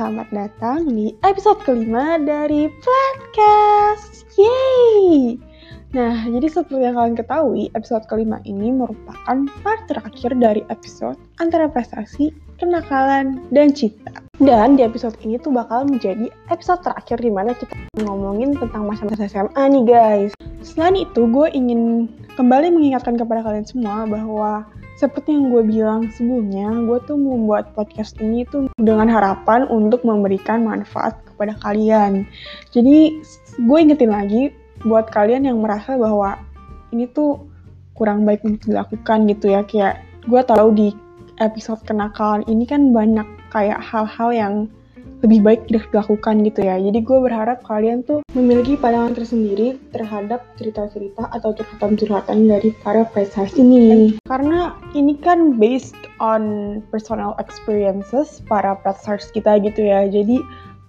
selamat datang di episode kelima dari podcast. Yeay! Nah, jadi seperti yang kalian ketahui, episode kelima ini merupakan part terakhir dari episode antara prestasi, kenakalan, dan cinta. Dan di episode ini tuh bakal menjadi episode terakhir di mana kita ngomongin tentang masa-masa SMA nih guys. Selain itu, gue ingin kembali mengingatkan kepada kalian semua bahwa seperti yang gue bilang sebelumnya, gue tuh membuat podcast ini tuh dengan harapan untuk memberikan manfaat kepada kalian. Jadi, gue ingetin lagi buat kalian yang merasa bahwa ini tuh kurang baik untuk dilakukan gitu ya. Kayak gue tahu di episode kenakalan ini kan banyak kayak hal-hal yang lebih baik dilakukan gitu ya. Jadi gue berharap kalian tuh memiliki pandangan tersendiri terhadap cerita-cerita atau curhatan-curhatan dari para prestasi ini. Karena ini kan based on personal experiences para prestasi kita gitu ya. Jadi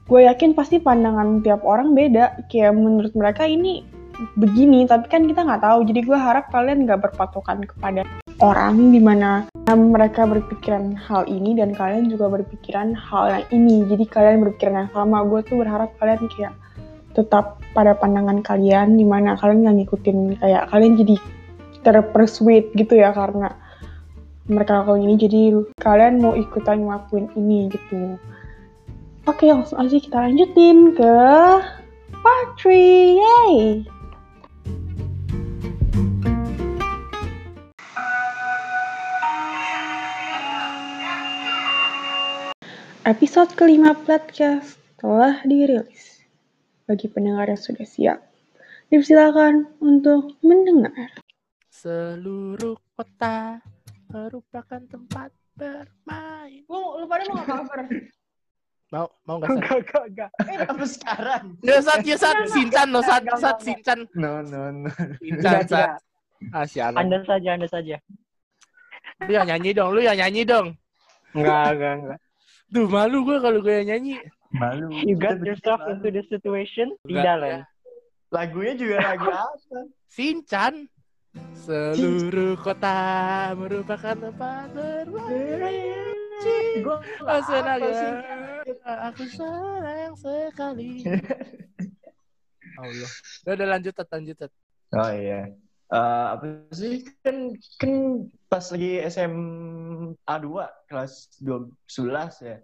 gue yakin pasti pandangan tiap orang beda. Kayak menurut mereka ini begini, tapi kan kita nggak tahu. Jadi gue harap kalian nggak berpatokan kepada orang di mana mereka berpikiran hal ini dan kalian juga berpikiran hal yang ini. Jadi kalian berpikiran yang sama. Gue tuh berharap kalian kayak tetap pada pandangan kalian di mana kalian nggak ngikutin kayak kalian jadi terpersuade gitu ya karena mereka lakukan ini. Jadi kalian mau ikutan ngelakuin ini gitu. Oke langsung aja kita lanjutin ke part 3 yay Episode kelima podcast telah dirilis. Bagi pendengar yang sudah siap, dipersilakan untuk mendengar. Seluruh kota merupakan tempat bermain. Lu, lu pada mau cover? Mau, mau gak, Enggak, enggak, enggak. Eh, Apa sekarang? Ya, Sat, ya, Sat. Sincan, no, Sat, Sat, Sincan. No, no, no. Sincan, Sat. Ah, sialan. Anda saja, Anda saja. Lu yang nyanyi dong, lu yang nyanyi dong. Enggak, enggak, enggak. Duh, malu gue kalau gue yang nyanyi. Malu. You got yourself into the situation? Tidak, Len. Lagunya juga lagu apa? Sincan. Seluruh kota merupakan tempat bermain. Gue senang ya. Aku sayang sekali. Allah. Udah, udah lanjut, lanjut. Oh iya. Eh, apa sih kan kan pas lagi SMA 2 kelas 12 ya.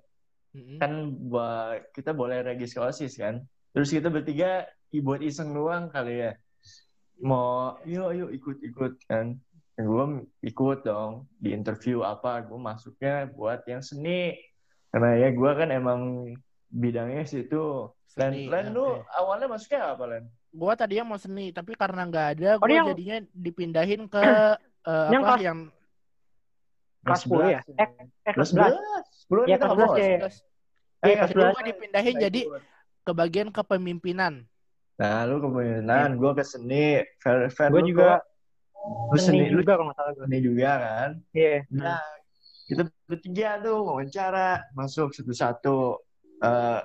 Mm-mm. Kan buat kita boleh regis OSIS kan. Terus kita bertiga buat iseng doang kali ya. Mau yuk yuk ikut-ikut kan. Gue ikut dong di interview apa gue masuknya buat yang seni. Karena ya gue kan emang bidangnya situ. Len, Len lu oke. awalnya masuknya apa Len? Gua tadinya mau seni, tapi karena nggak ada, Oh, gua yang- jadinya dipindahin ke eh, Yang apa kelas- yang Kelas 10 ya? Eh, eh, kelas 11. 10 Iya, kita kelas nggak 11 bolos. ya. kelas Iya, Eh, kelas Jadi 11. gua dipindahin jadi ke bagian kepemimpinan. Nah, lu kepemimpinan, gue ke seni, fair, fair lu juga lu seni, lu juga kalau nggak salah seni juga kan? Iya. Nah, kita bertiga tuh wawancara, masuk satu-satu. Eh,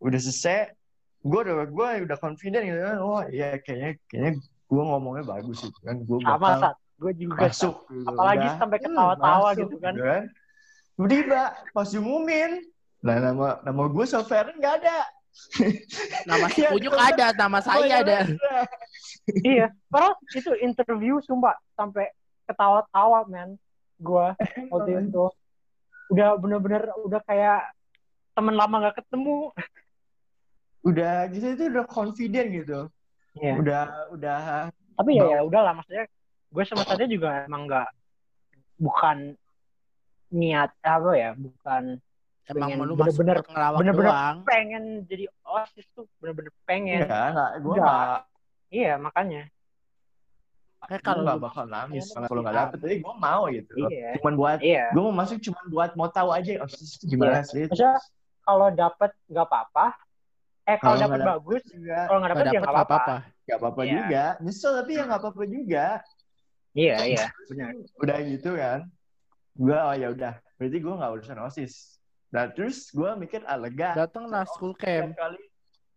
udah selesai, gue udah gue udah confident gitu kan. Oh iya, kayaknya kayaknya gue ngomongnya bagus gitu kan. Gue Sama, bakal Sat. Gue juga. Masuk. Gitu. Apalagi Udah, sampai hmm, ketawa-tawa masuk gitu kan. Tiba, pas diumumin, nah nama nama gue Soferen nggak ada. Nama si Iya, iya. ada, nama saya ada. iya. iya. Padahal itu interview sumpah sampai ketawa-tawa men. Gue waktu itu udah bener-bener udah kayak temen lama gak ketemu. Udah gitu itu udah confident gitu. Iya. Udah udah Tapi ya ya udahlah maksudnya gue sama Satya juga emang nggak bukan niat apa ya bukan Emang Pengen lu bener-bener- bener-bener doang. pengen jadi osis tuh bener-bener pengen ya nggak gue Enggak. nggak iya makanya Kayak kalau nggak lu- bakal nangis Iya, kalau nggak iya. dapet tapi gue mau gitu iya cuman buat iya gue mau masuk cuman buat mau tahu aja oh itu gimana sih maksudnya kalau dapet nggak apa-apa eh kalau nggak bagus juga kalau nggak dapet ya nggak nggak apa-apa. nggak apa-apa Iya. juga. Nyesel tapi ya nggak apa-apa juga. Iya iya. Benar udah gitu kan. Gue oh ya udah. Berarti gue nggak urusan osis. Nah terus gue mikir ah lega. Datang lah school camp. Kali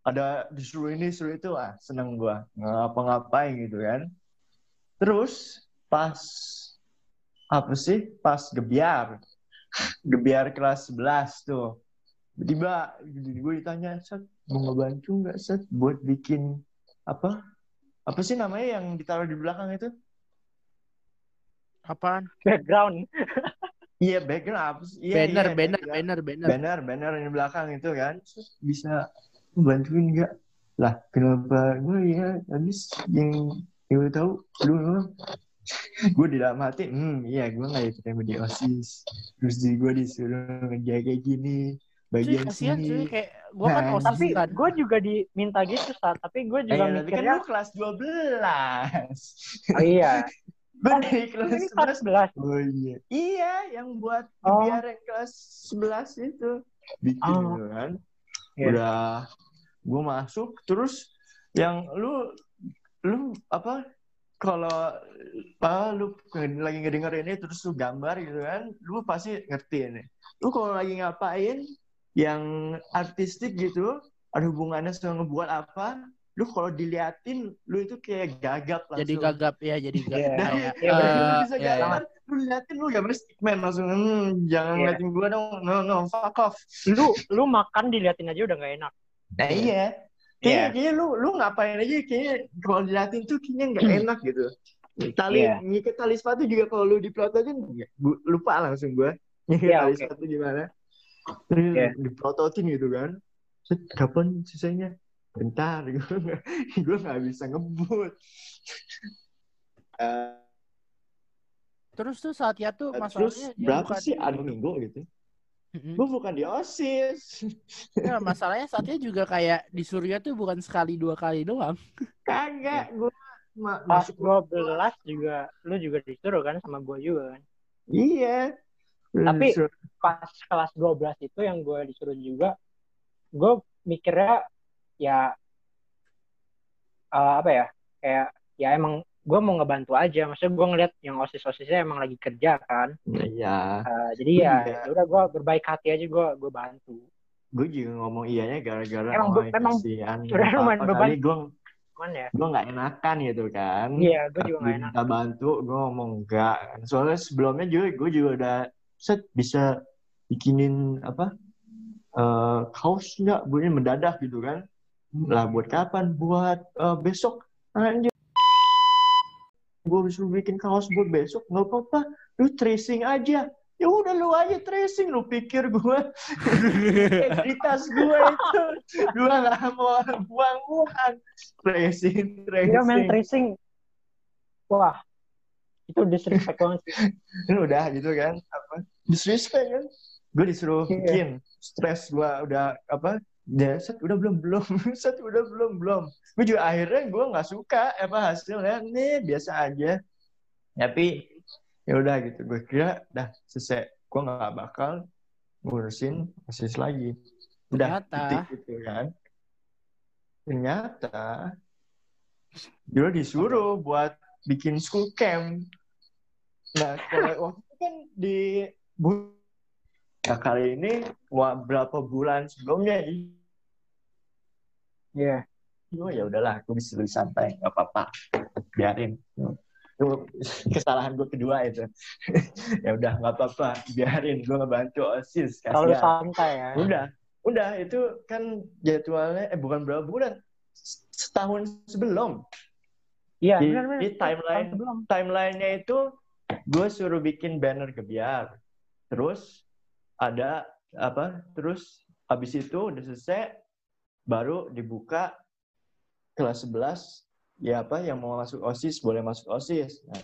ada disuruh ini disuruh itu ah seneng gue ngapa-ngapain gitu kan. Terus pas apa sih? Pas gebiar. Gebiar kelas 11 tuh. Tiba gue ditanya mau ngebantu nggak set buat bikin apa? Apa sih namanya yang ditaruh di belakang itu? Apaan? background. Iya background. Apa sih? Iya, banner, iya, banner, background. banner, banner. banner banner yang di belakang itu kan. Set, bisa bantuin nggak? Lah kenapa? Gue ya habis yang yang lu tahu lu gue di dalam hati hmm iya gue nggak ikut yang di osis terus di gue disuruh ngejaga gini Cuy, bagian kasihan cuy. sini Kayak gue kan Nah, osis tapi kan. gue juga diminta gitu saat tapi gue Eh, juga tapi kan mikirnya lu kelas 12 oh iya gue dari kelas ini kelas 11 11 oh iya iya yang buat Oh. biar yang kelas 11 itu bikin Oh. gitu kan Iya. udah gue masuk terus yang lu lu apa kalau apa lu lagi ngedengerin ini terus lu gambar gitu kan lu pasti ngerti ini lu kalau lagi ngapain yang artistik gitu ada hubungannya sama ngebuat apa lu kalau diliatin lu itu kayak gagap langsung Jadi gagap ya, jadi gagap. Iya. Nah, Kayak, ya bener, lu eh, bisa ya, ya. gambar, lu liatin lu gambar stickman langsung, hmm, jangan Iya. ngeliatin gua dong, no, no, fuck off. lu lu makan diliatin aja udah nggak enak Nah iya, kayaknya, Iya. kayaknya lu lu ngapain aja, kayaknya kalau diliatin tuh kayaknya nggak enak gitu. Tali, Iya. ngikat tali sepatu juga kalau lu diprototin, gua lupa langsung gua. Ngikat Iya, tali oke. sepatu gimana. Terus Iya. diprototin gitu kan. Set, kapan sisanya? Bentar, gue nggak bisa ngebut. Eh, Terus tuh saat ya tuh terus masalahnya dia berapa sih? Ada minggu gitu. Mm-mm. Gue bukan di OSIS. Ya, masalahnya saatnya juga kayak di Surya tuh bukan sekali dua kali doang. Kagak, gue ma- pas masuk 12 juga lu juga disuruh kan sama gue juga kan Iya. Tapi- Sur- pas kelas 12 itu yang gue disuruh juga gue mikirnya ya eh, apa ya kayak ya emang gue mau ngebantu aja maksudnya gue ngeliat yang osis osisnya emang lagi kerja kan Iya. Eh, jadi ya Iya. ya udah gue berbaik hati aja gue gue bantu Gue juga ngomong iyanya gara-gara Emang memang kasihan. udah lumayan beban. gue ya gue nggak enakan gitu kan. iya gue juga nggak enak Minta bantu, gue ngomong enggak. Soalnya sebelumnya juga gue juga udah set bisa bikinin apa eh kaos nggak buatnya mendadak gitu kan. Lah buat kapan? Buat eh, besok anjir. Gue disuruh bikin kaos buat besok nggak apa-apa. Lu tracing aja. Ya udah lu aja tracing lu pikir gue integritas gue itu gue nggak mau buang uang tracing tracing dia main tracing wah itu disrespect banget sih. Kan udah gitu kan apa? Disrespect kan? Gue disuruh Iya. bikin stres gue udah apa? Ya set udah belum belum. Set udah belum belum. Gue juga akhirnya gue nggak suka apa hasilnya? Nih biasa aja. Tapi ya udah gitu. Gue kira dah selesai. Gue nggak bakal ngurusin osis lagi. Udah Ternyata. titik gitu kan. Ternyata gue disuruh buat bikin school camp. Nah kalau waktu itu kan di bu- nah kali ini wah, berapa bulan sebelumnya iya. Oh ya udahlah aku bisa lebih santai nggak apa-apa. Biarin. Itu kesalahan gue kedua itu. Ya udah nggak apa-apa biarin. Gue ngebantu osis kasihan. Santai ya. Udah udah itu kan jadwalnya eh bukan berapa bulan setahun sebelum iya di, benar benar. di timeline sebelum. timelinenya itu gue suruh bikin banner gebiar. Terus ada apa terus habis itu udah selesai baru dibuka kelas 11 ya apa yang mau masuk osis boleh masuk osis. Nah,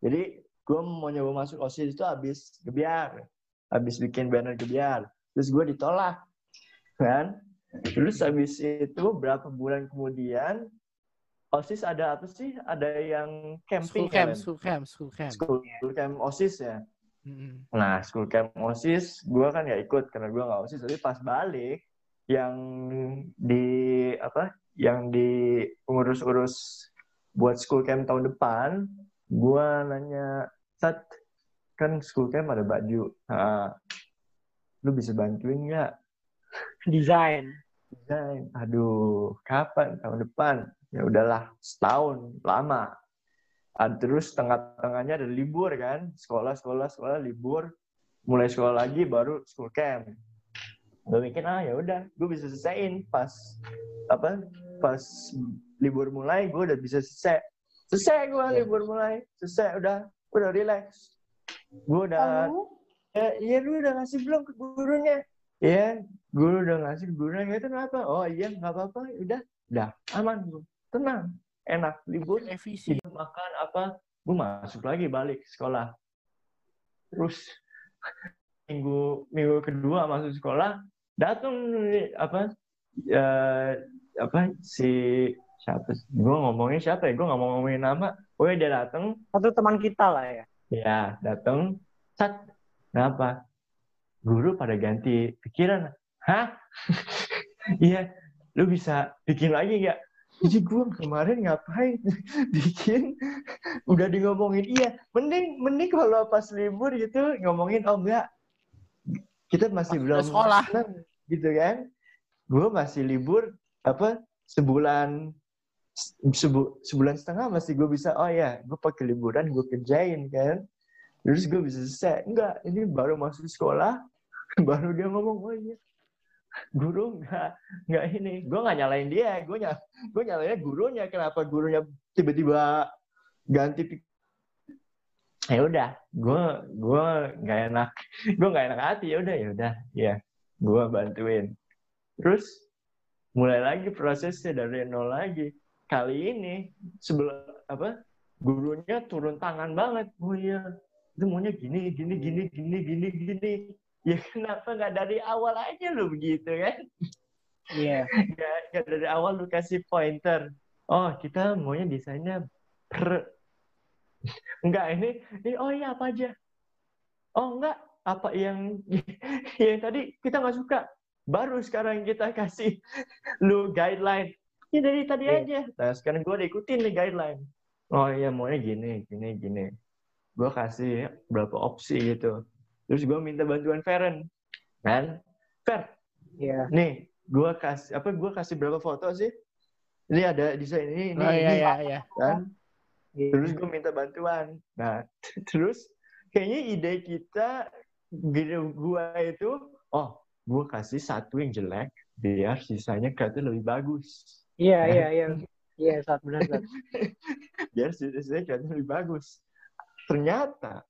jadi gue mau nyoba masuk osis itu habis gebiar habis bikin banner gebiar. Terus gue ditolak kan? Terus habis itu berapa bulan kemudian osis ada apa sih ada yang camping School camp, kalian? school camp, school camp. school camp osis ya Mm-mm. Nah, school camp OSIS, gue kan nggak ikut karena gue nggak OSIS. Tapi pas balik, yang di apa, yang di urus-urus buat school camp tahun depan, gue nanya, Sat, kan school camp ada baju. Nah, lu bisa bantuin nggak? desain Desain. Aduh, kapan? Tahun depan. Ya udahlah, setahun, lama. Terus tengah-tengahnya ada libur kan, sekolah, sekolah, sekolah, libur. Mulai sekolah lagi baru school camp. gue mikir ah ya udah gue bisa selesaiin pas apa pas libur mulai gue udah bisa selesai. Selesai gue Iya. libur mulai. Selesai udah udah relax. Gue udah ya, ya lu udah ngasih belum ke gurunya. Ya guru udah ngasih ke gurunya. Gitu kenapa? Oh iya nggak apa-apa udah. Udah aman gue tenang enak. Libur. Tidur, makan apa gue masuk lagi balik sekolah. Terus minggu minggu kedua masuk sekolah datang apa eh, apa si siapa gue ngomongin siapa ya? Gue nggak mau ngomongin nama. Pokoknya dia datang Satu teman kita lah ya. ya datang cat kenapa? Guru pada ganti pikiran. Hah? Iya lu bisa bikin lagi nggak jadi gue kemarin ngapain? Bikin udah di ngomongin iya mending mending kalau pas libur gitu ngomongin oh enggak. Kita masih Pas belum sekolah. gitu kan. Gue masih libur apa sebulan sebu- sebulan setengah masih gue bisa oh ya gue pakai liburan gue kerjain kan. Terus gue bisa selesai. Enggak ini baru masuk sekolah baru dia ngomong oh iya guru nggak nggak ini. Gue nggak nyalain dia gue nyal gue nyalainnya gurunya. Kenapa gurunya tiba-tiba ganti ya udah gue gue nggak enak. Gue nggak enak hati. Ya udah ya udah. Ya gue bantuin. Terus mulai lagi prosesnya dari nol lagi. Kali ini sebelum apa gurunya turun tangan banget. Oh iya itu maunya gini gini gini gini gini gini ya kenapa nggak dari awal aja lu begitu kan? Iya. nggak nggak dari awal lu kasih pointer. Oh kita maunya desainnya per enggak ini ini oh iya apa aja? Oh enggak apa yang yang tadi kita nggak suka? Baru sekarang kita kasih lu guideline. Ya dari tadi Iya. aja. Nah sekarang gue ikutin nih guideline. Oh iya maunya gini gini gini. Gue kasih berapa opsi gitu terus gue minta bantuan Feren. Kan Fer Iya. nih gue kasih apa gue kasih berapa foto sih? Ini ada desain ini ini, Oh iya ini iya iya. kan? Iya. terus gue minta bantuan. Nah terus kayaknya ide kita gue itu oh gue kasih satu yang jelek biar sisanya kelihatan lebih bagus. Iya, iya, iya. Iya, saat benar, biar sisanya kelihatan lebih bagus. Ternyata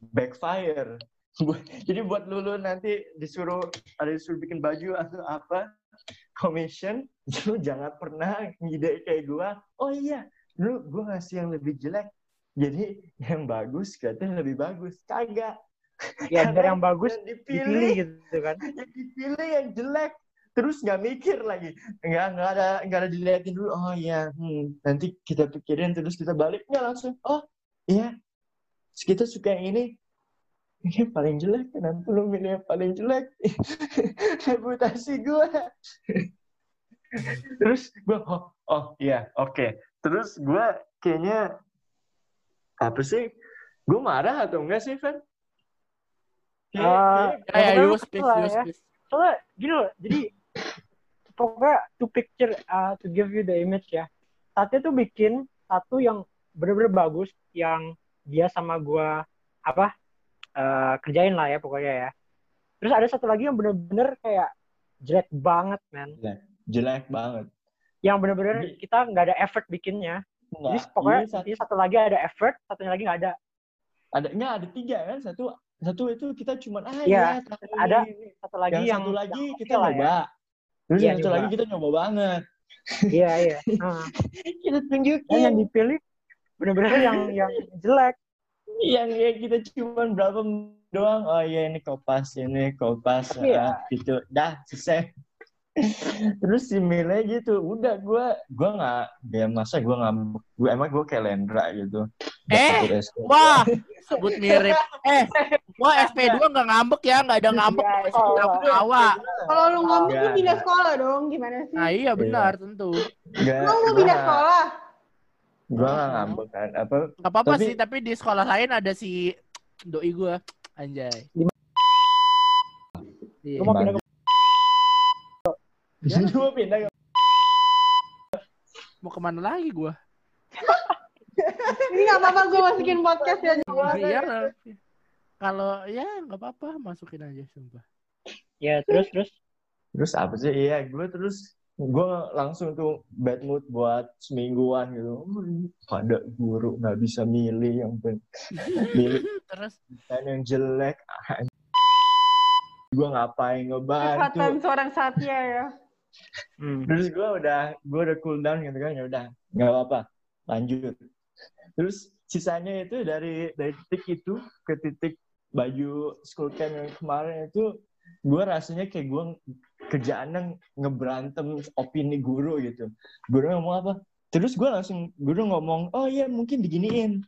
backfire. Jadi buat lulu nanti disuruh ada disuruh bikin baju atau apa commission lu jangan pernah ngide kayak gua oh iya lu gua ngasih yang lebih jelek jadi yang bagus kelihatan lebih bagus. Kagak. Ya, biar yang bagus yang dipilih. dipilih gitu kan. yang dipilih yang jelek terus nggak mikir lagi. Nggak nggak ada nggak ada dilihatin dulu oh iya hmm, nanti kita pikirin terus kita balik. Nggak langsung oh iya kita suka yang ini ini yang paling jelek nanti lu milih yang paling jelek reputasi gue terus gue oh oh iya oke terus gue kayaknya apa sih gue marah atau enggak sih Fer? Kayak- Ah, kayak- Ya ya, Pokoknya you speak, lah you ya. speak. Soalnya gini loh, jadi pokoknya to picture, uh, to give you the image ya. Satya tuh bikin satu yang bener-bener bagus, yang dia sama gua apa uh, kerjain lah ya pokoknya ya. Terus ada satu lagi yang bener-bener kayak jelek banget, man. jelek banget Yang bener-bener Jadi- kita nggak ada effort bikinnya. Jadi Nggak, pokoknya ini satu, intinya satu lagi ada effort, satunya lagi nggak ada. ada nggak ada tiga kan satu satu itu kita cuman ah Iya, ya, tahu ada ini. Satu lagi yang, yang, satu lagi yang kita lah ya. nyoba terus Iya, yang satu nyoba. lagi kita nyoba banget Iya iya. Nah, kita tunjukin yang dipilih bener-bener yang yang jelek. yang ya kita cuman berapa doang oh iya ini kopas ini kopas Tapi ya- ah, gitu dah selesai terus si Mile gitu udah gue gue nggak ya masa gue ngambek gue emang gue kayak Lendra gitu Eh. Wah, sebut mirip. Eh, gua SP2 nggak ngambek ya, nggak ada ngambek. Iya, iya. ketawa. Kalau lu ngambek lu Nggak, pindah sekolah dong, gimana sih? Nah iya benar tentu. Lu gua pindah nggak- sekolah? Gue gak ngambek kan. Apa, Gak apa-apa Tapi- sih, tapi di sekolah lain ada si doi gua, anjay. Iya. Lu mau pindah ke Gue pindah ke Mau ke mana lagi gua? Ini gak apa-apa gue masukin podcast ya. Iya, kalau ya nggak apa-apa, masukin aja sumpah. Ya terus terus. Terus apa sih? Iya, gue terus gue langsung tuh bad mood buat semingguan gitu. Hmm, Ada guru nggak bisa milih yang pen- milih Terus desain yang jelek. gue ngapain ngebantu? Kesempatan seorang Satya ya. Hmm. Terus gue udah gue udah cool down gitu kan ya udah nggak apa-apa lanjut. Terus sisanya itu dari dari titik itu ke titik baju school camp yang kemarin itu gue rasanya kayak gue kerjaannya ngeberantem opini guru gitu. Guru ngomong apa? Terus gue langsung guru ngomong oh iya mungkin diginiin.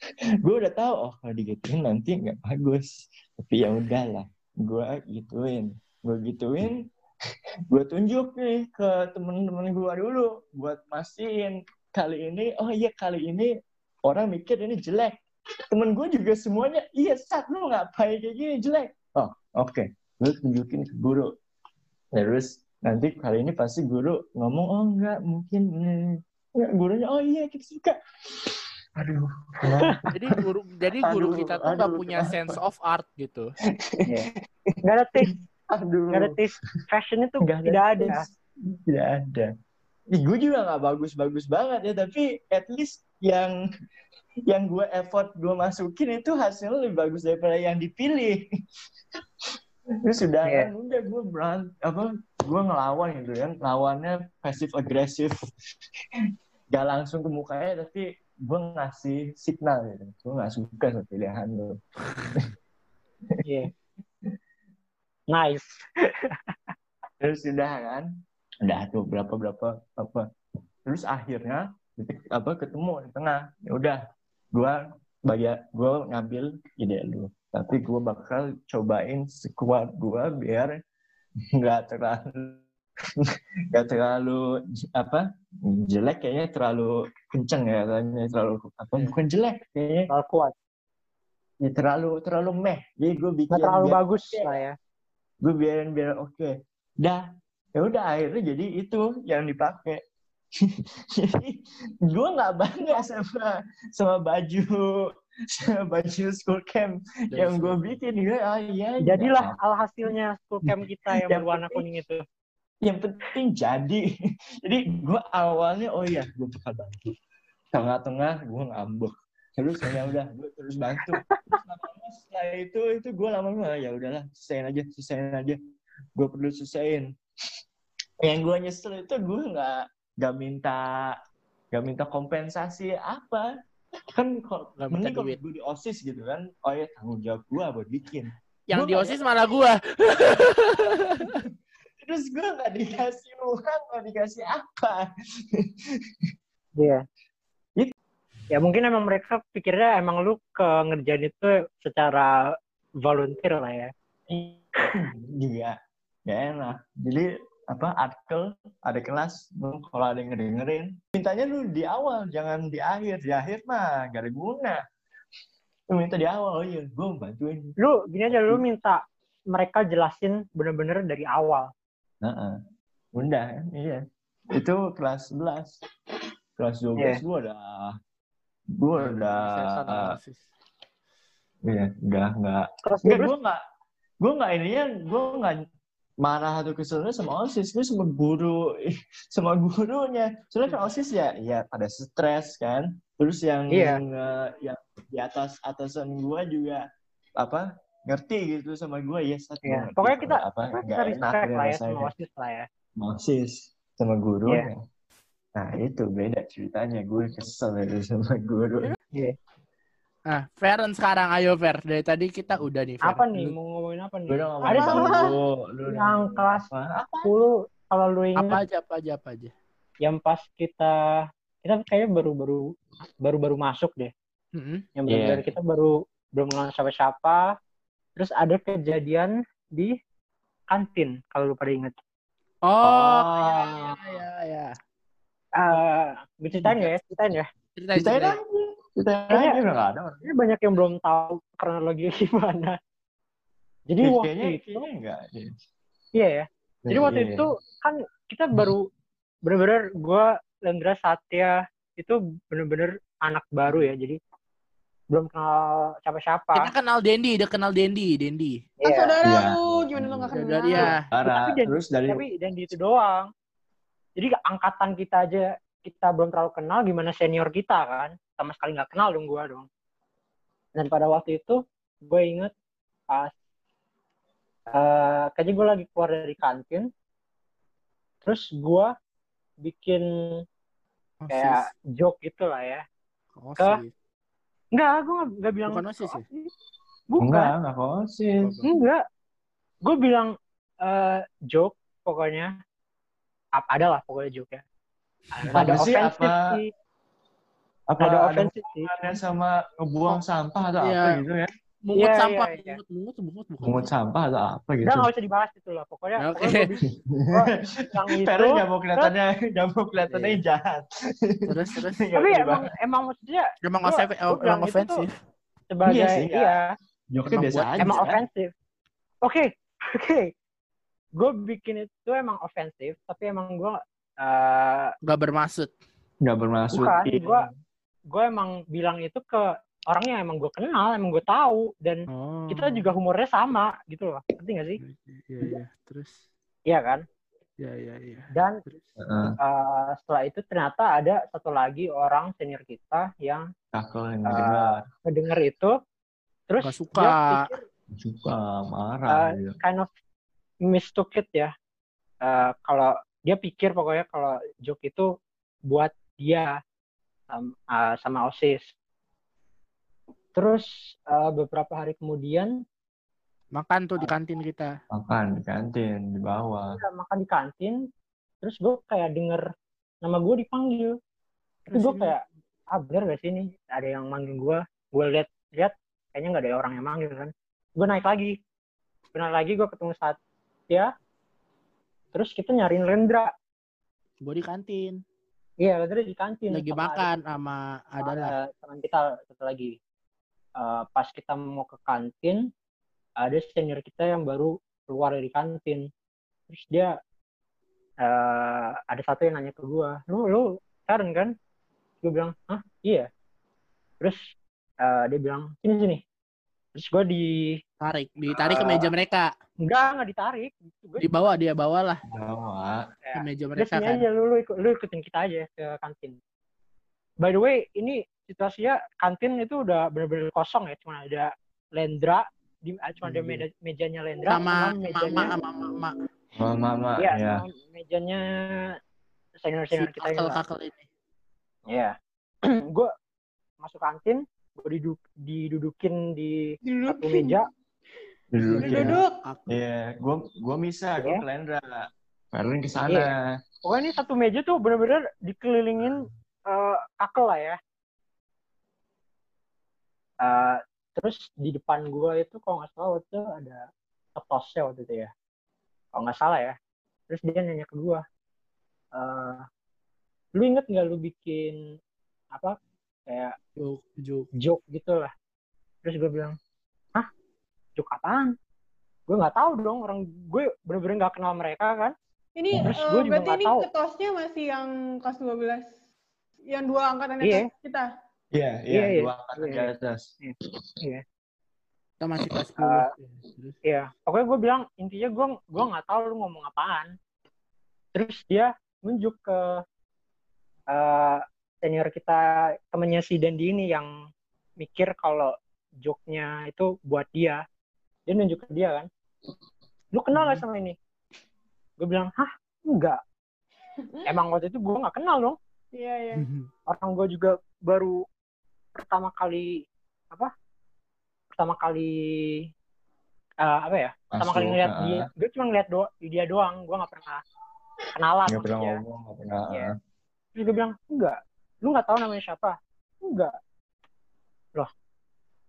gue udah tahu oh kalau digituin nanti nggak bagus. Tapi ya udahlah gue gituin. Gue gituin gue tunjuk nih ke temen-temen gue dulu buat mastiin kali ini oh iya kali ini orang mikir ini jelek temen gue juga semuanya iya sat lu ngapain kayak gini jelek oh oke lu tunjukin ke guru terus nanti kali ini pasti guru ngomong oh enggak mungkin hmm. enggak gurunya oh iya kita suka aduh jadi guru jadi guru Aduh, kita tuh nggak aduh. punya sense of art gitu. Gak ada taste, aduh gak ada taste. Fashion itu Nggak tidak ada. Tidak ada. Ih, gue juga nggak bagus-bagus banget ya, tapi at least yang yang gue effort gue masukin itu hasilnya lebih bagus daripada yang dipilih. Terus sudah Iya. kan, udah gue berant apa gue ngelawan gitu kan, lawannya pasif agresif, gak langsung ke mukanya tapi gue ngasih signal gitu, gue nggak suka sama pilihan lo. Iya. Nice. terus udah kan udah tuh berapa berapa apa terus akhirnya titik apa ketemu di tengah ya udah gua bagi gua ngambil ide lu. Tapi gua bakal cobain sekuat gua biar nggak terlalu nggak terlalu apa jelek kayaknya terlalu kenceng ya katanya. Terlalu apa bukan jelek kayaknya. Terlalu kuat. ya, terlalu terlalu meh. Jadi gue bikin Nggak terlalu biar- bagus lah ya. gue biarin biar oke. Dah. Ya udah akhirnya jadi itu yang dipakai jadi gue nggak bangga sama sama baju baju school camp yang gue bikin. Gue ah iya Jadilah ya. alhasilnya school camp kita yang Yang berwarna penting- kuning itu. yang penting jadi. Jadi gue awalnya oh iya gue bakal bantu. Tengah-tengah gue ngambek. Terus ya udah gue terus bantu. Terus lama-lama setelah itu itu gue lama-lama ya udahlah selesaiin aja selesaiin aja. Gue perlu selesaiin. Yang gue nyesel itu gue nggak nggak minta nggak minta kompensasi apa kan kalau Nggak mending kalau gue di osis gitu kan oh ya tanggung jawab gue buat bikin Yang Gua di nggak OSIS malah gua. terus gue nggak dikasih uang mau dikasih apa Iya. It- Ya mungkin emang mereka pikirnya emang lu ke ngerjain itu secara volunteer lah ya. juga gak enak jadi apa artikel ada kelas lu kalau ada yang ngedengerin mintanya lu di awal jangan di akhir di akhir mah gak ada guna. Lu minta di awal oh iya gue bantuin. Lu gini aja lu minta mereka jelasin bener-bener dari awal. nah udah kan iya. Itu kelas 11 kelas 12 Iya. gue udah gue udah iya udah nggak. Terus Enggak, terus gue nggak, gue nggak ininya, gue nggak marah atau keselnya sama osis, gue sama guru, sama gurunya. Soalnya kan osis ya, ya pada stres kan. Terus yang Iya. eh, yang di atas atasan gue juga apa ngerti gitu sama gue ya. Gua Iya. ngerti Pokoknya kita- apa kita nggak enak respect ya lah ya sama osis lah ya. osis sama guru. Iya. Nah itu beda ceritanya gue kesel itu sama guru. Nah, Feren sekarang ayo Fer. Dari tadi kita udah nih Fer. Apa nih mau ngomongin apa nih? Udah ngomong Ada sama lu, yang kelas apa? 10 kalau lu Apa ingat aja, apa aja, apa aja. yang pas kita kita kayaknya baru-baru baru-baru masuk deh. Mm-mm. Yang Iya. benar-benar kita baru belum kenal siapa-siapa. Terus ada kejadian di kantin kalau lu pada inget. Oh, Oh. ya, ya, ya. Eh, gue ceritain ya, ceritain ya. Ceritain, Ceritain ceritain. Aja udah nggak ada. Ini banyak yang belum tahu kronologi gimana. Jadi Ya, waktu kayaknya, itu, kayaknya enggak. Iya. iya ya. Jadi waktu Iya. itu kan kita baru bener-bener gue Lendra Satya itu bener-bener anak baru ya. Jadi belum kenal siapa-siapa. Kita kenal Dendi, udah kenal Dendi, Dendi. Kan Iya. saudara Iya. lu, gimana lu gak kenal? Saudara, iya. Parah. Tapi dan- Terus dari Tapi dan itu doang. Jadi angkatan kita aja kita belum terlalu kenal gimana senior kita kan. Sama sekali nggak kenal dong gua dong. Dan pada waktu itu gue inget pas eh kayaknya gue lagi keluar dari kantin. Terus gua bikin Oh, kayak joke gitu lah ya. Oh, ke-. Enggak, gue nggak nggak bilang. Bukan OSIS ya? Bukan. enggak, enggak kosis. Enggak. Gue bilang eh joke pokoknya. Ada lah pokoknya joke ya. Apa Ada sih? ofensif Apa- sih. Apa Ada ada hubungannya sama ngebuang sampah atau Iya. apa gitu ya? Mungut Iya, sampah, iya, iya. mungut, mungut, mungut. Mungut sampah atau apa gitu? Udah nggak usah dibahas itu lah. Pokoknya, Ya, gua yang itu. Peren nggak mau kelihatannya, nggak mau kelihatannya Iya. jahat. Terus, terus. Tapi emang emang maksudnya Emang ofensif, emang ofensif. sebagai Iya iya, sih. Joknya Emang biasa buat- aja. emang kan? ofensif. Oke, oke. Gue bikin itu emang ofensif, tapi emang gue eh Gak bermaksud. Nggak bermaksud. Bukan, Iya. gua- gue emang bilang itu ke orang yang emang gue kenal, emang gue tahu, dan Oh. kita juga humornya sama gitu loh. Ngerti gak sih? Iya, iya. Terus. Iya kan? Iya, iya, iya. Dan Terus. Eh, setelah itu ternyata ada satu lagi orang senior kita yang Kakak yang dengar. ngedenger itu, terus Gak suka. dia pikir suka marah eh, gitu. kind of mistook it ya. Eh, kalau dia pikir pokoknya kalau joke itu buat dia sam- eh, sama OSIS. Terus eh, beberapa hari kemudian Makan tuh di kantin kita. makan di kantin di bawah kita makan di kantin, terus gue kayak denger nama gue dipanggil. Terus gue kayak, ah bener gak sih ini ada yang manggil gue? Gue liat lihat kayaknya nggak ada orang yang manggil kan. Gue naik lagi, gue naik lagi gue ketemu Satya. Terus kita nyariin Rendra. Gue di kantin. Iya, Rendra di kantin. Lagi sama makan sama ada- adalah. ada teman kita satu lagi. Eh, pas kita mau ke kantin, ada senior kita yang baru keluar dari kantin. Terus dia eh, ada satu yang nanya ke gua, lu lu Karen kan? Gue bilang, hah iya. Terus eh, dia bilang sini sini. Terus gua di Tarik, ditarik ke Eh, meja mereka. Enggak enggak ditarik. Gue Dibawa dia bawa lah bawah ke meja mereka kan. aja lu, lu, ikut- lu ikutin kita aja ke kantin. By the way, ini situasinya kantin itu udah bener-bener kosong ya, cuma ada Lendra, di, ah, cuma ada Iya. meja- mejanya Lendra Sama mejanya, mama sama mama. mama mama iya, ya sama mejanya senior Si senior kita ini. lah. kakel-kakel ini. Iya. gue masuk kantin, gue diduk, didudukin di satu meja. Duduk ya Duduk. iya gua gua bisa gua Iya. ke Lendra Karen ke sana Iya. Pokoknya ini satu meja tuh bener-bener dikelilingin eh, kakel lah ya. Eh, terus di depan gua itu kalau nggak salah waktu itu ada ketosnya waktu itu ya. Kalau nggak salah ya. Terus dia nanya ke gua, eh, lu inget nggak lu bikin apa kayak Juk, juk. joke gitu lah. Terus gue bilang, hah? Joke apaan? Gue nggak tahu dong orang gue bener-bener nggak kenal mereka kan. Ini Terus juga berarti ini tahu. ketosnya masih yang kelas 12 yang dua angkatan Iya. atas kita. iya Iya, iya iya. dua angkatan di Iya. atas Kita masih kelas 10. Eh, Iya, pokoknya gue bilang intinya gue gua nggak tahu lu ngomong apaan. Terus dia nunjuk ke eh, senior kita temennya si Dandi ini yang mikir kalau joke-nya itu buat dia. Dia nunjuk ke dia kan. Lu kenal gak sama ini? Gue bilang, hah? Enggak. Emang waktu itu gue nggak kenal dong. Iya, iya. Orang gue juga baru pertama kali apa? Pertama kali eh, apa ya? pertama kali Masuk, ngeliat ah. dia gue cuma ngeliat do dia doang gue nggak pernah kenalan nggak pernah maksudnya. ngomong nggak pernah Iya. ah. terus gue bilang enggak lu nggak tahu namanya siapa enggak loh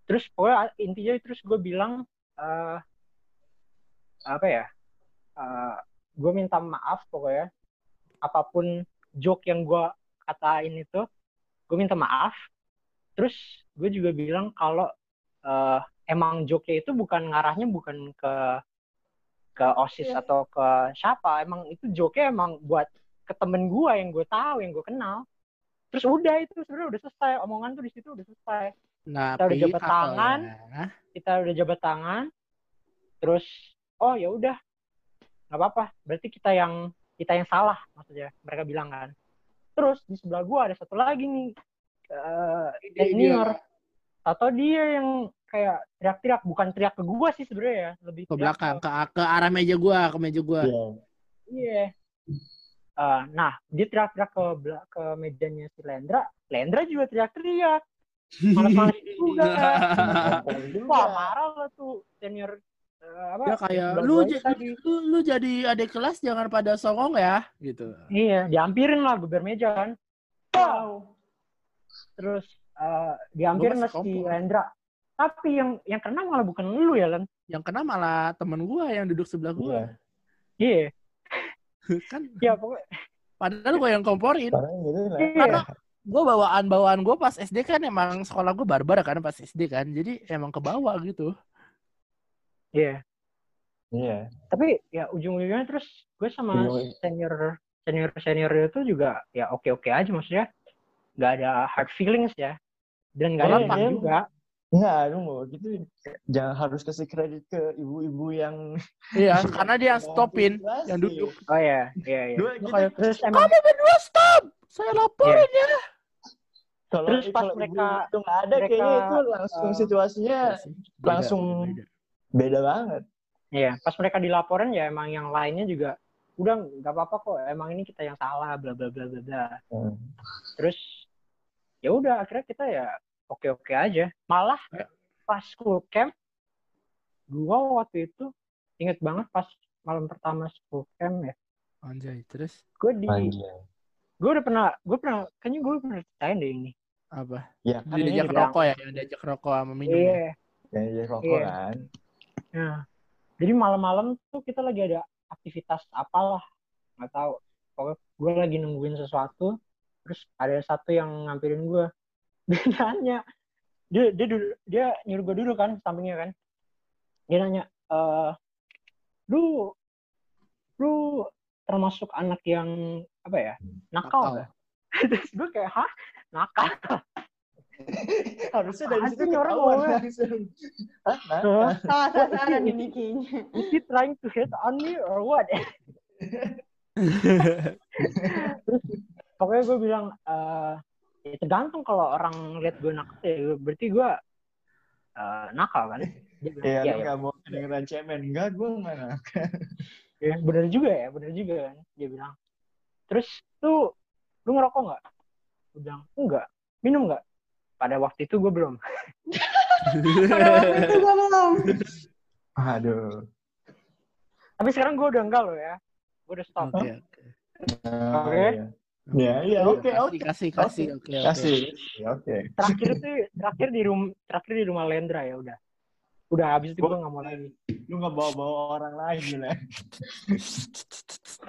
terus pokoknya intinya terus gue bilang eh apa ya? Eh gue minta maaf pokoknya. Apa pun joke yang gue katain itu gue minta maaf. Terus gue juga bilang kalau eh, emang joke itu bukan ngarahnya bukan ke ke osis Iya. atau ke siapa. Emang itu joke emang buat ke temen gue yang gue tahu yang gue kenal. Terus udah itu sebenarnya udah selesai. Omongan tuh di situ udah selesai Nah, Kita udah jabat kakak tangan. ya. kita udah jabat tangan terus oh ya udah nggak apa-apa berarti kita yang kita yang salah maksudnya mereka bilang kan terus di sebelah gua ada satu lagi nih eh Dia- senior atau dia yang kayak teriak-teriak bukan teriak ke gua sih sebenarnya ya lebih ke belakang ke ke arah meja gua ke meja gua Iya. Iya. Eh, nah, dia teriak-teriak ke ke mejanya si Lendra. Lendra juga teriak-teriak. Malas-malas juga. Wah, marah lah tuh senior eh, apa? dia kayak lu, gua ja- tadi. lu lu jadi adik kelas jangan pada songong ya gitu Iya, diampirin lah geber meja kan. Wow. Terus eh, diampirin masih si. Tapi yang yang kena malah bukan lu ya, Len. yang kena malah temen gua yang duduk sebelah gua Iya. kan Iya, pokoknya. padahal gua yang komporin gitu lah. Iya. Karena gue bawaan bawaan gue pas SD kan emang sekolah gue barbar kan pas SD kan jadi emang ke bawah gitu. Iya. Iya. Tapi ya ujung-ujungnya terus gue sama Ujung- senior senior senior itu juga ya oke oke aja maksudnya. Nggak ada hard feelings ya. Dan nggak ada Iya, iya. juga. Enggak, lu mau gitu. Jangan harus kasih kredit ke ibu-ibu yang iya karena dia yang stopin yang duduk. Oh ya iya iya. Dua, Lu gitu. kayak terus emang kamu berdua stop! Saya laporin ya Kalau Terus pas kalau mereka- itu nggak ada mereka, kayaknya itu langsung eh, situasinya Beda, langsung beda. beda banget. Iya, pas mereka dilaporin ya emang yang lainnya juga udah nggak apa-apa kok, emang ini kita yang salah, bla bla bla bla bla. Hmm. Terus ya udah akhirnya kita ya oke-oke aja. Malah pas school camp, gua waktu itu inget banget pas malam pertama school camp ya, anjay terus gue di, gue udah pernah, gue pernah, kayaknya gue pernah ceritain deh ini. Apa Ya kan diajak rokok ya yang diajak rokok sama minum ya? Iya. yang jadi rokok Iya. kan. Nah, jadi malam-malam tuh kita lagi ada aktivitas apalah, nggak tahu. Pokoknya gue lagi nungguin sesuatu, terus ada satu yang ngampirin gue. Dia nanya, dia dia duduk, dia nyuruh gue duduk kan sampingnya kan. Dia nanya, eh, lu lu termasuk anak yang apa ya nakal Nakal. terus gue kayak hah nakal Harusnya dari situ orang langsung. Hah? Salah sasaran ini kayaknya. is he trying to hit on me or what pokoknya gue bilang eh ya tergantung kalau orang lihat gue nakal ya berarti gue eh, nakal kan Iya, "Iya, lu iya." nggak mau kedengeran cemen. Enggak, gue mana. Ya, bener juga ya bener juga kan dia bilang terus tuh lu ngerokok nggak gue bilang enggak minum nggak pada waktu itu gue belum Pada waktu itu gue belum. Aduh. tapi sekarang gue udah enggak loh ya gue udah stop oke iya. Ya, iya, oke, oke. kasih kasih oke oke Kasih. Ya, Oke. terakhir tuh terakhir di rumah terakhir di rumah Lendra ya udah udah habis itu gue nggak mau lagi Lu nggak bawa-bawa orang lain gila.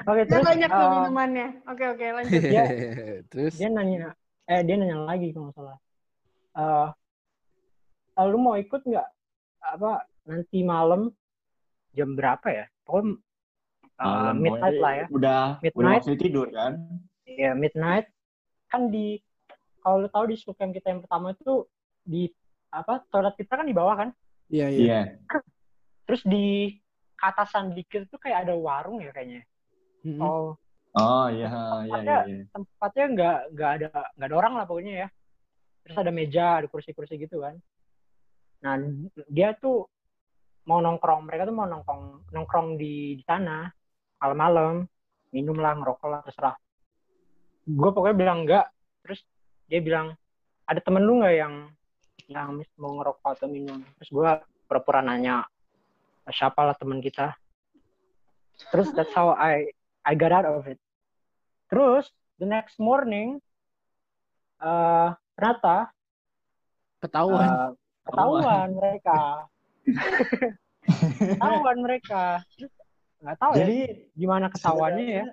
oke Udah terus banyak tuh eh, minumannya. Oke oke lanjut. dia terus dia nanya eh dia nanya lagi kalau salah eh "Eh, lu mau ikut nggak apa nanti malam jam berapa ya pokoknya eh, Malam, midnight lah ya Udah, udah Midnight. waktu tidur kan? ya midnight kan di kalau lu tahu di school camp kita yang pertama itu di apa toilet kita kan di bawah kan iya iya Iya. terus di atasan dikit tuh kayak ada warung ya kayaknya Mm-mm. oh Oh iya, iya, iya. iya. tempatnya nggak nggak ada nggak ada orang lah pokoknya ya terus ada meja ada kursi-kursi gitu kan nah dia tuh mau nongkrong mereka tuh mau nongkrong nongkrong di di sana malam-malam minum lah ngerokok lah terserah gue pokoknya bilang enggak terus dia bilang ada temen lu nggak yang yang mau ngerokok atau minum. Terus gue pura-pura nanya siapa lah teman kita? Terus that's how I I got out of it. Terus the next morning eh ternyata ketahuan. eh, ketahuan mereka. Ketahuan mereka. Nggak tahu ya Jadi gimana ketahuannya ya.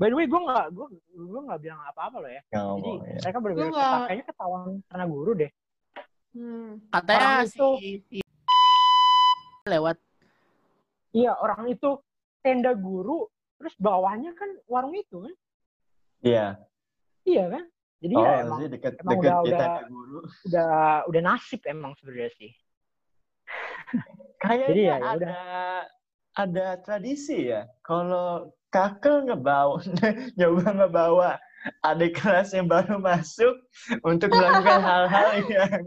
by the way gue nggak gue gue nggak bilang apa-apa loh ya. Nggak jadi ngomong ya. mereka keta- kayaknya ketahuan karena guru deh Hmm. katanya Orang si itu- si- lewat iya orang itu tenda guru terus bawahnya kan warung itu kan Iya. iya kan Jadi oh, ya emang sih deket emang deket udah- kita udah- guru. udah udah nasib emang sebenarnya sih. Kayaknya Jadi ya, ya ada ada tradisi ya. Kalau kakak ngebawa nyoba ngebawa adik kelas yang baru masuk untuk melakukan hal-hal yang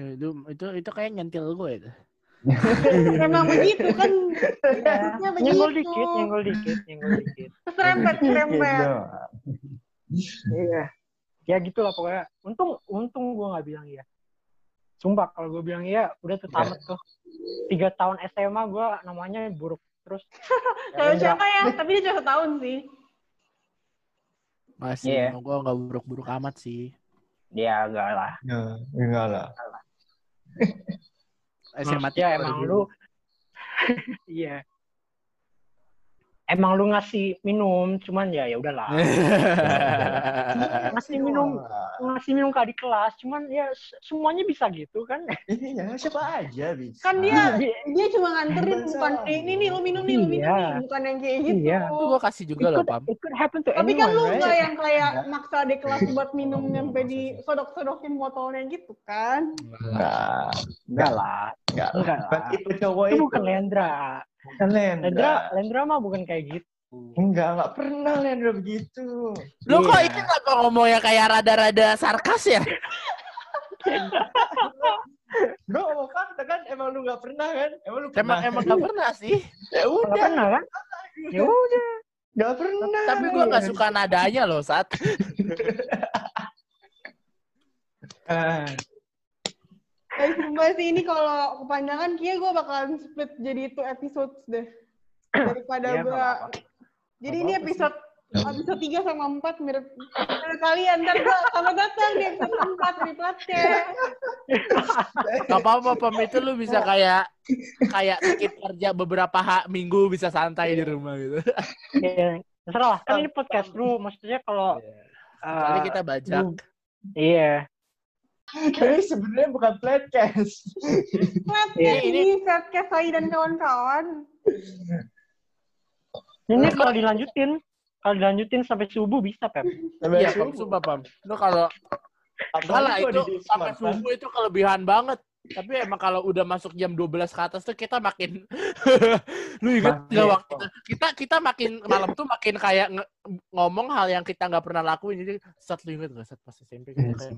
Ya, itu itu itu kayak nyentil gue itu. Emang begitu kan. Ya, Harusnya nyenggol begitu. dikit, nyenggol dikit, nyenggol dikit. Serempet, serempet. Gitu. Iya. Ya gitu lah pokoknya. Untung untung gue nggak bilang iya. Sumpah kalau gue bilang iya udah tuh tamat tuh. Tiga tahun SMA gue namanya buruk terus. Kalau Ya, siapa ya? Tapi dia cuma setahun sih. Masih Iya. gue nggak buruk-buruk amat sih. Dia enggak lah. Ya, enggak lah. SMA ya emang lu iya emang lu ngasih minum cuman ya ya udahlah ngasih minum ngasih minum ke adik kelas cuman ya semuanya bisa gitu kan Iya, siapa aja bisa. Kan dia Iya. dia cuma nganterin Bukan eh, ini nih lu minum nih lu minum Iya. nih bukan yang kayak gitu. Iya. Itu gue kasih juga loh, Pam. it could happen to Tapi kan anyone lu right? nggak yang kayak maksa adik kelas buat minum sampai di sodok-sodokin botolnya gitu kan? Enggak, enggak lah enggak. Lah. tipe cowok itu itu. bukan Lendra Bukan Lendra Lendra. Lendra mah bukan kayak gitu Enggak, enggak pernah Lendra begitu. Lu kok Iya. ini kenapa ngomongnya kayak rada-rada sarkas ya? Gue ngomong fakta kan, emang lu enggak pernah kan? Emang lu Emang pernah? emang gak pernah sih. Ya udah, pernah kan ya udah enggak pernah. Tapi gue nggak suka nadanya loh saat. Tapi sumpah sih ini kalau kepanjangan kia gue bakalan split jadi itu episode deh. Daripada Iya, gue. Jadi Nggak ini episode episode 3 sama 4 mirip mirip kalian. Ntar gue sama datang di episode 4 di podcast. Gak apa-apa, Pam. Itu lu bisa kayak kayak skip kerja beberapa ha- minggu bisa santai di rumah gitu. ya terserah lah kan ini podcast lu maksudnya kalau Kali eh, kita bajak. iya Tapi sebenarnya bukan podcast. Podcast Iya. ini podcast saya dan kawan-kawan. ini kalau dilanjutin kalau dilanjutin sampai subuh bisa pep Sampai Pam. subuh. Sumpah, Pam. Lu kalau Apalagi Enggak lah, kalau itu sampai subuh itu kelebihan banget. Tapi emang kalau udah masuk jam 12 ke atas tuh kita makin lu inget Makin. nggak waktu kita kita makin malam tuh makin kayak nge- ngomong hal yang kita nggak pernah lakuin. Jadi saat lu inget nggak? Saat pas SMP kita kayak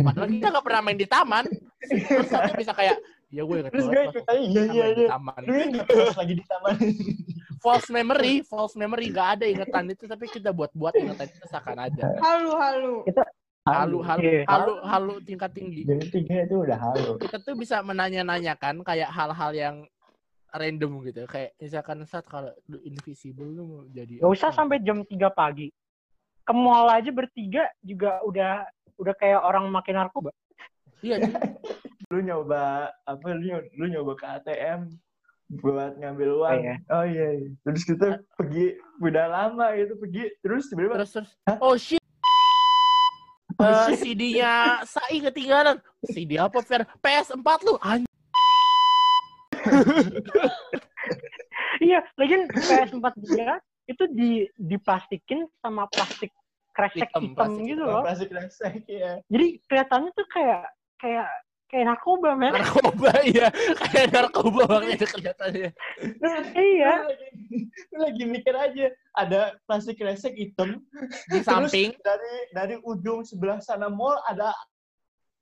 padahal kita nggak pernah main di taman. Terus satu bisa kayak ya gue inget Terus gue ikut aja, iya kita iya di iya. taman. Lu ingat lagi di taman. false memory false memory. Nggak ada ingetan itu tapi kita buat buat ingetan itu seakan ada. Halu halu. Halu halu Iya. halu halu tingkat tinggi Jadi tiga itu udah halo. kita tuh bisa menanya-nanyakan kayak hal-hal yang random gitu kayak misalkan saat kalau lu invisible lu mau jadi Gak usah sampai jam 3 pagi. Ke mall aja bertiga juga udah udah kayak orang makin narkoba. iya. Lu nyoba apa lu, nyoba, lu nyoba ke ATM buat ngambil uang. Oh, iya. Oh iya. iya. Terus kita pergi udah lama gitu pergi terus tiba-tiba terus terus oh shit Eh, CD-nya Sai ketinggalan. CD apa Fer? PS4 lu. Anj- Iya, lagian PS4 dia itu di diplastikin sama plastik kresek Hitam, hitam, plastik gitu Oh, loh. plastik resek ya. Jadi kelihatannya tuh kayak kayak kayak narkoba, men. narkoba iya. Kayak narkoba banget itu kelihatannya. iya. Lu lagi, lagi mikir aja ada plastik resek hitam Di terus samping dari dari ujung sebelah sana mall ada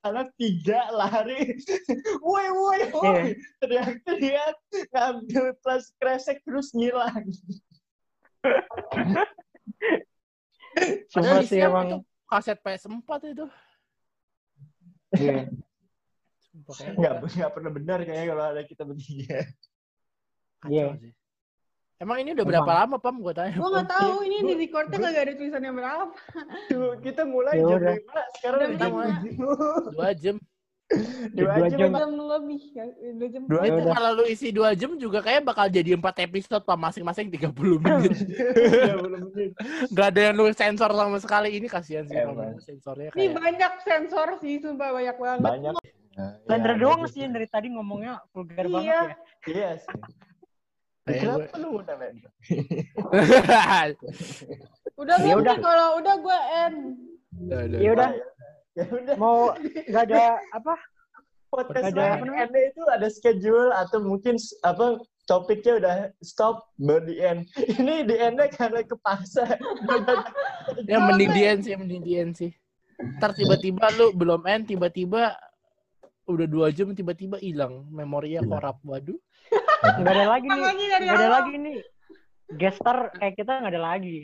anak tiga lari, woi woi woi, teriak-teriak ngambil plastik resek terus ngilang. Cuma sih emang itu kaset PS4 itu. iya. Nggak nggak pernah benar kayaknya kalau ada kita bertiga. Iya. sih. Emang ini udah berapa Emang. lama, Pam? Gue tanya. Gue nggak tahu ini di recordnya kagak ada tulisannya berapa. Tuh, kita mulai Ya jam lima, sekarang Jam udah jam. Dua jam. Dua Dua jam. jam. Dua jam lebih ya, dua jam. Dua itu kalau lu isi dua jam juga kayak bakal jadi empat episode Pam. Masing-masing 30 menit. Ya, belum menit. Gak ada yang lu sensor sama sekali. Ini kasihan sih. Emang. Pam. Sensornya Ini kayak... banyak sensor sih, sumpah banyak banget. Banyak. Lendra Ya, doang gitu. sih yang dari tadi ngomongnya vulgar Iya. banget ya. Iya sih. Kenapa lu undang Lendra? Udah Ya udah. kalau udah gue end. Ya udah, Ya udah. mau nggak ada apa? podcast Ada end itu ada schedule atau mungkin apa topiknya udah stop baru di end. Ini di endnya karena kepaksa. Ya mending di end sih, mending di end sih. Ntar tiba-tiba lu belum end, tiba-tiba udah dua jam tiba-tiba hilang memorinya Hilang. korap waduh Nggak ada lagi nih, nggak ada lagi nih. Gestar kayak kita nggak ada lagi.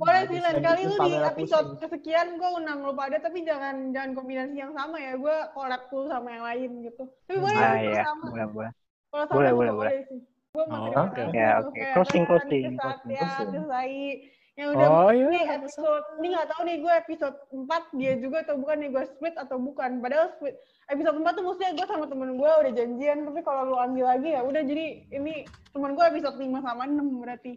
Boleh sih lain kali lu di episode kesekian gue undang lu pada tapi jangan jangan kombinasi yang sama ya. Gue collab tuh sama yang lain gitu. Tapi boleh Ah kalau iya, sama. boleh boleh. Kalau sama Boleh, juga boleh, boleh. sih. Gue mau Oh, terima oke. kasih Ya, untuk oke. Ferhan, Closing, closing, ke Satya, closing. Yang udah oh iya ini episode ini nggak tahu nih gue episode 4 dia juga atau bukan nih gue split atau bukan padahal split episode 4 tuh maksudnya gue sama temen gue udah janjian tapi kalau lu ambil lagi ya udah jadi ini temen gue episode 5 sama 6 berarti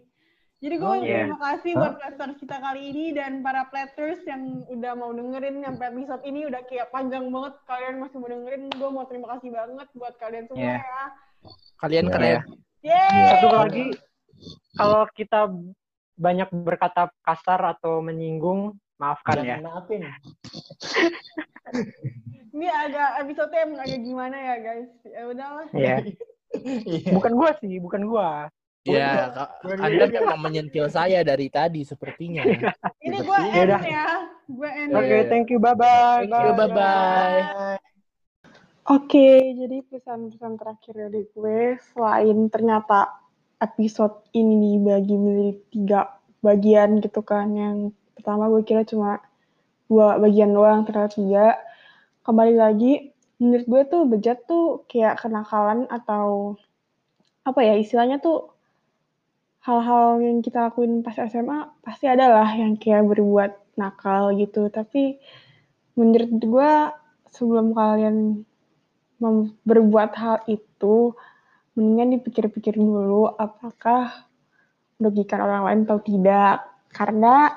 jadi gue Oh, iya. terima kasih Hah? buat platters kita kali ini dan para platters yang udah mau dengerin sampai episode ini udah kayak panjang banget kalian masih mau dengerin gue mau terima kasih banget buat kalian semua Iya. ya kalian Iya. keren Yeay! Satu lagi, kalau kita banyak berkata kasar atau menyinggung, maafkan ya. Jangan maafin. ini agak episode emang agak gimana ya guys ya udahlah Iya. Iya. Bukan gua sih, bukan gua. ya Kak, anda memang menyentil saya dari tadi sepertinya ini gue Ya end ya gue end Iya, Oke, iya. thank you, bye-bye. Thank you, bye-bye. Oke, jadi pesan-pesan terakhir dari gue, selain ternyata episode ini dibagi menjadi tiga bagian gitu kan, yang pertama gue kira cuma dua bagian doang, ternyata tiga. Kembali lagi, menurut gue tuh bejat tuh kayak kenakalan atau apa ya istilahnya tuh hal-hal yang kita lakuin pas SMA pasti ada lah yang kayak berbuat nakal gitu. Tapi menurut gue sebelum kalian berbuat hal itu, mendingan dipikir-pikir dulu apakah merugikan orang lain atau tidak. Karena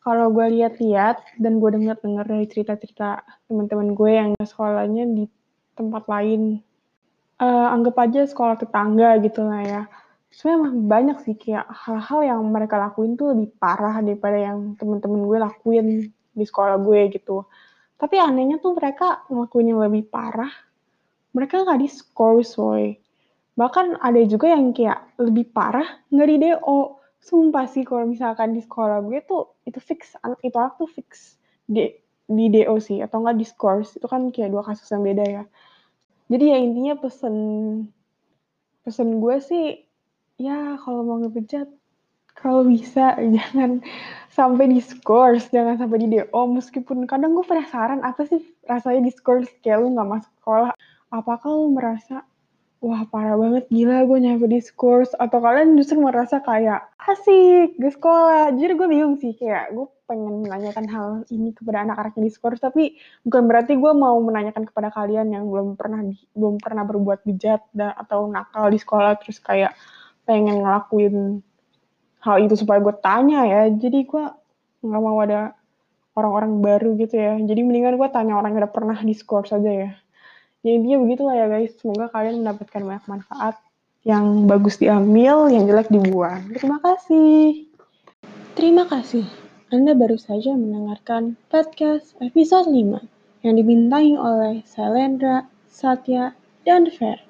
kalau gue lihat-lihat dan gue dengar-dengar dari cerita-cerita teman-teman gue yang sekolahnya di tempat lain, eh, anggap aja sekolah tetangga gitu lah ya. Sebenarnya banyak sih kayak hal-hal yang mereka lakuin tuh lebih parah daripada yang teman-teman gue lakuin di sekolah gue gitu. Tapi anehnya tuh mereka ngelakuin yang lebih parah mereka nggak di score soy bahkan ada juga yang kayak lebih parah nggak di DO sumpah sih kalau misalkan di sekolah gue tuh itu fix itu anak tuh fix di di DO sih atau nggak di scores itu kan kayak dua kasus yang beda ya. Jadi ya intinya pesen pesen gue sih ya kalau mau ngebejat kalau bisa jangan sampai di scores jangan sampai di DO meskipun kadang gue penasaran apa sih rasanya di scores kayak lu nggak masuk sekolah? Apakah lu merasa wah parah banget. Gila gue nyampe di scores atau kalian justru merasa kayak asik di sekolah. Jadi gue bingung sih. Kayak gue pengen menanyakan hal ini kepada anak-anak yang di scores tapi bukan berarti gue mau menanyakan kepada kalian yang belum pernah belum pernah berbuat dan atau nakal di sekolah. Terus kayak pengen ngelakuin hal itu supaya gue tanya ya. Jadi gue nggak mau ada orang-orang baru gitu ya. Jadi mendingan gue tanya orang yang udah pernah di scores aja ya ya intinya begitulah ya guys. Semoga kalian mendapatkan banyak manfaat yang bagus diambil yang jelek dibuang. Terima kasih. Terima kasih. Anda baru saja mendengarkan podcast episode 5 yang dibintangi oleh Sailendra, Satya, dan Fer.